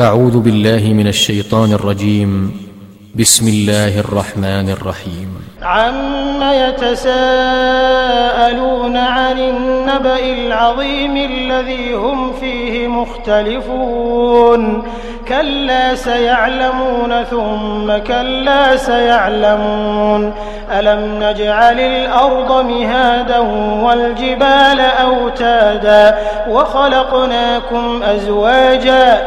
أعوذ بالله من الشيطان الرجيم. بسم الله الرحمن الرحيم. عم يتساءلون عن النبأ العظيم الذي هم فيه مختلفون. كلا سيعلمون ثم كلا سيعلمون. ألم نجعل الأرض مهادا والجبال أوتادا وخلقناكم أزواجا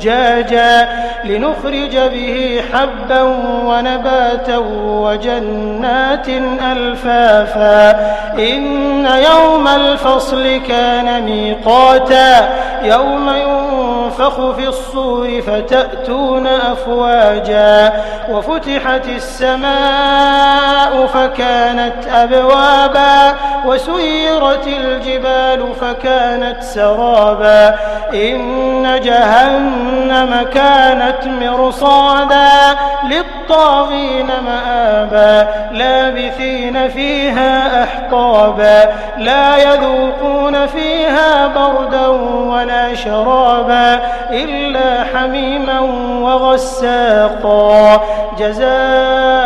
ثجاجا لنخرج به حبا ونباتا وجنات ألفافا. إن يوم الفصل كان ميقاتا. يوم ينفخ في الصور فتأتون أفواجا وفتحت السماء فكانت أبوابا وسيرت الجبال فكانت سرابا إن جهنم كانت مرصادا للطاغين مآبا لابثين فيها أحقابا لا يذوقون فيها بردا ولا شرابا إلا حميما وغساقا. جزاء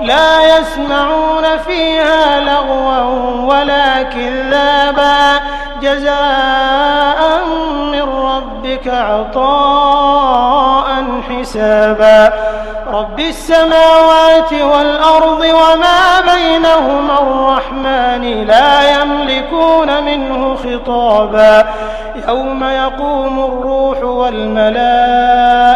لا يسمعون فيها لغوا ولا كذابا. جزاء من ربك عطاء حسابا. رب السماوات والأرض وما بينهما الرحمن لا يملكون منه خطابا. يوم يقوم الروح والملائكة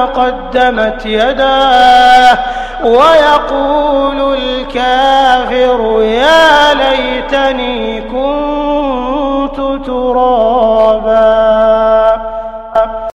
قدمت يداه ويقول الكافر يا ليت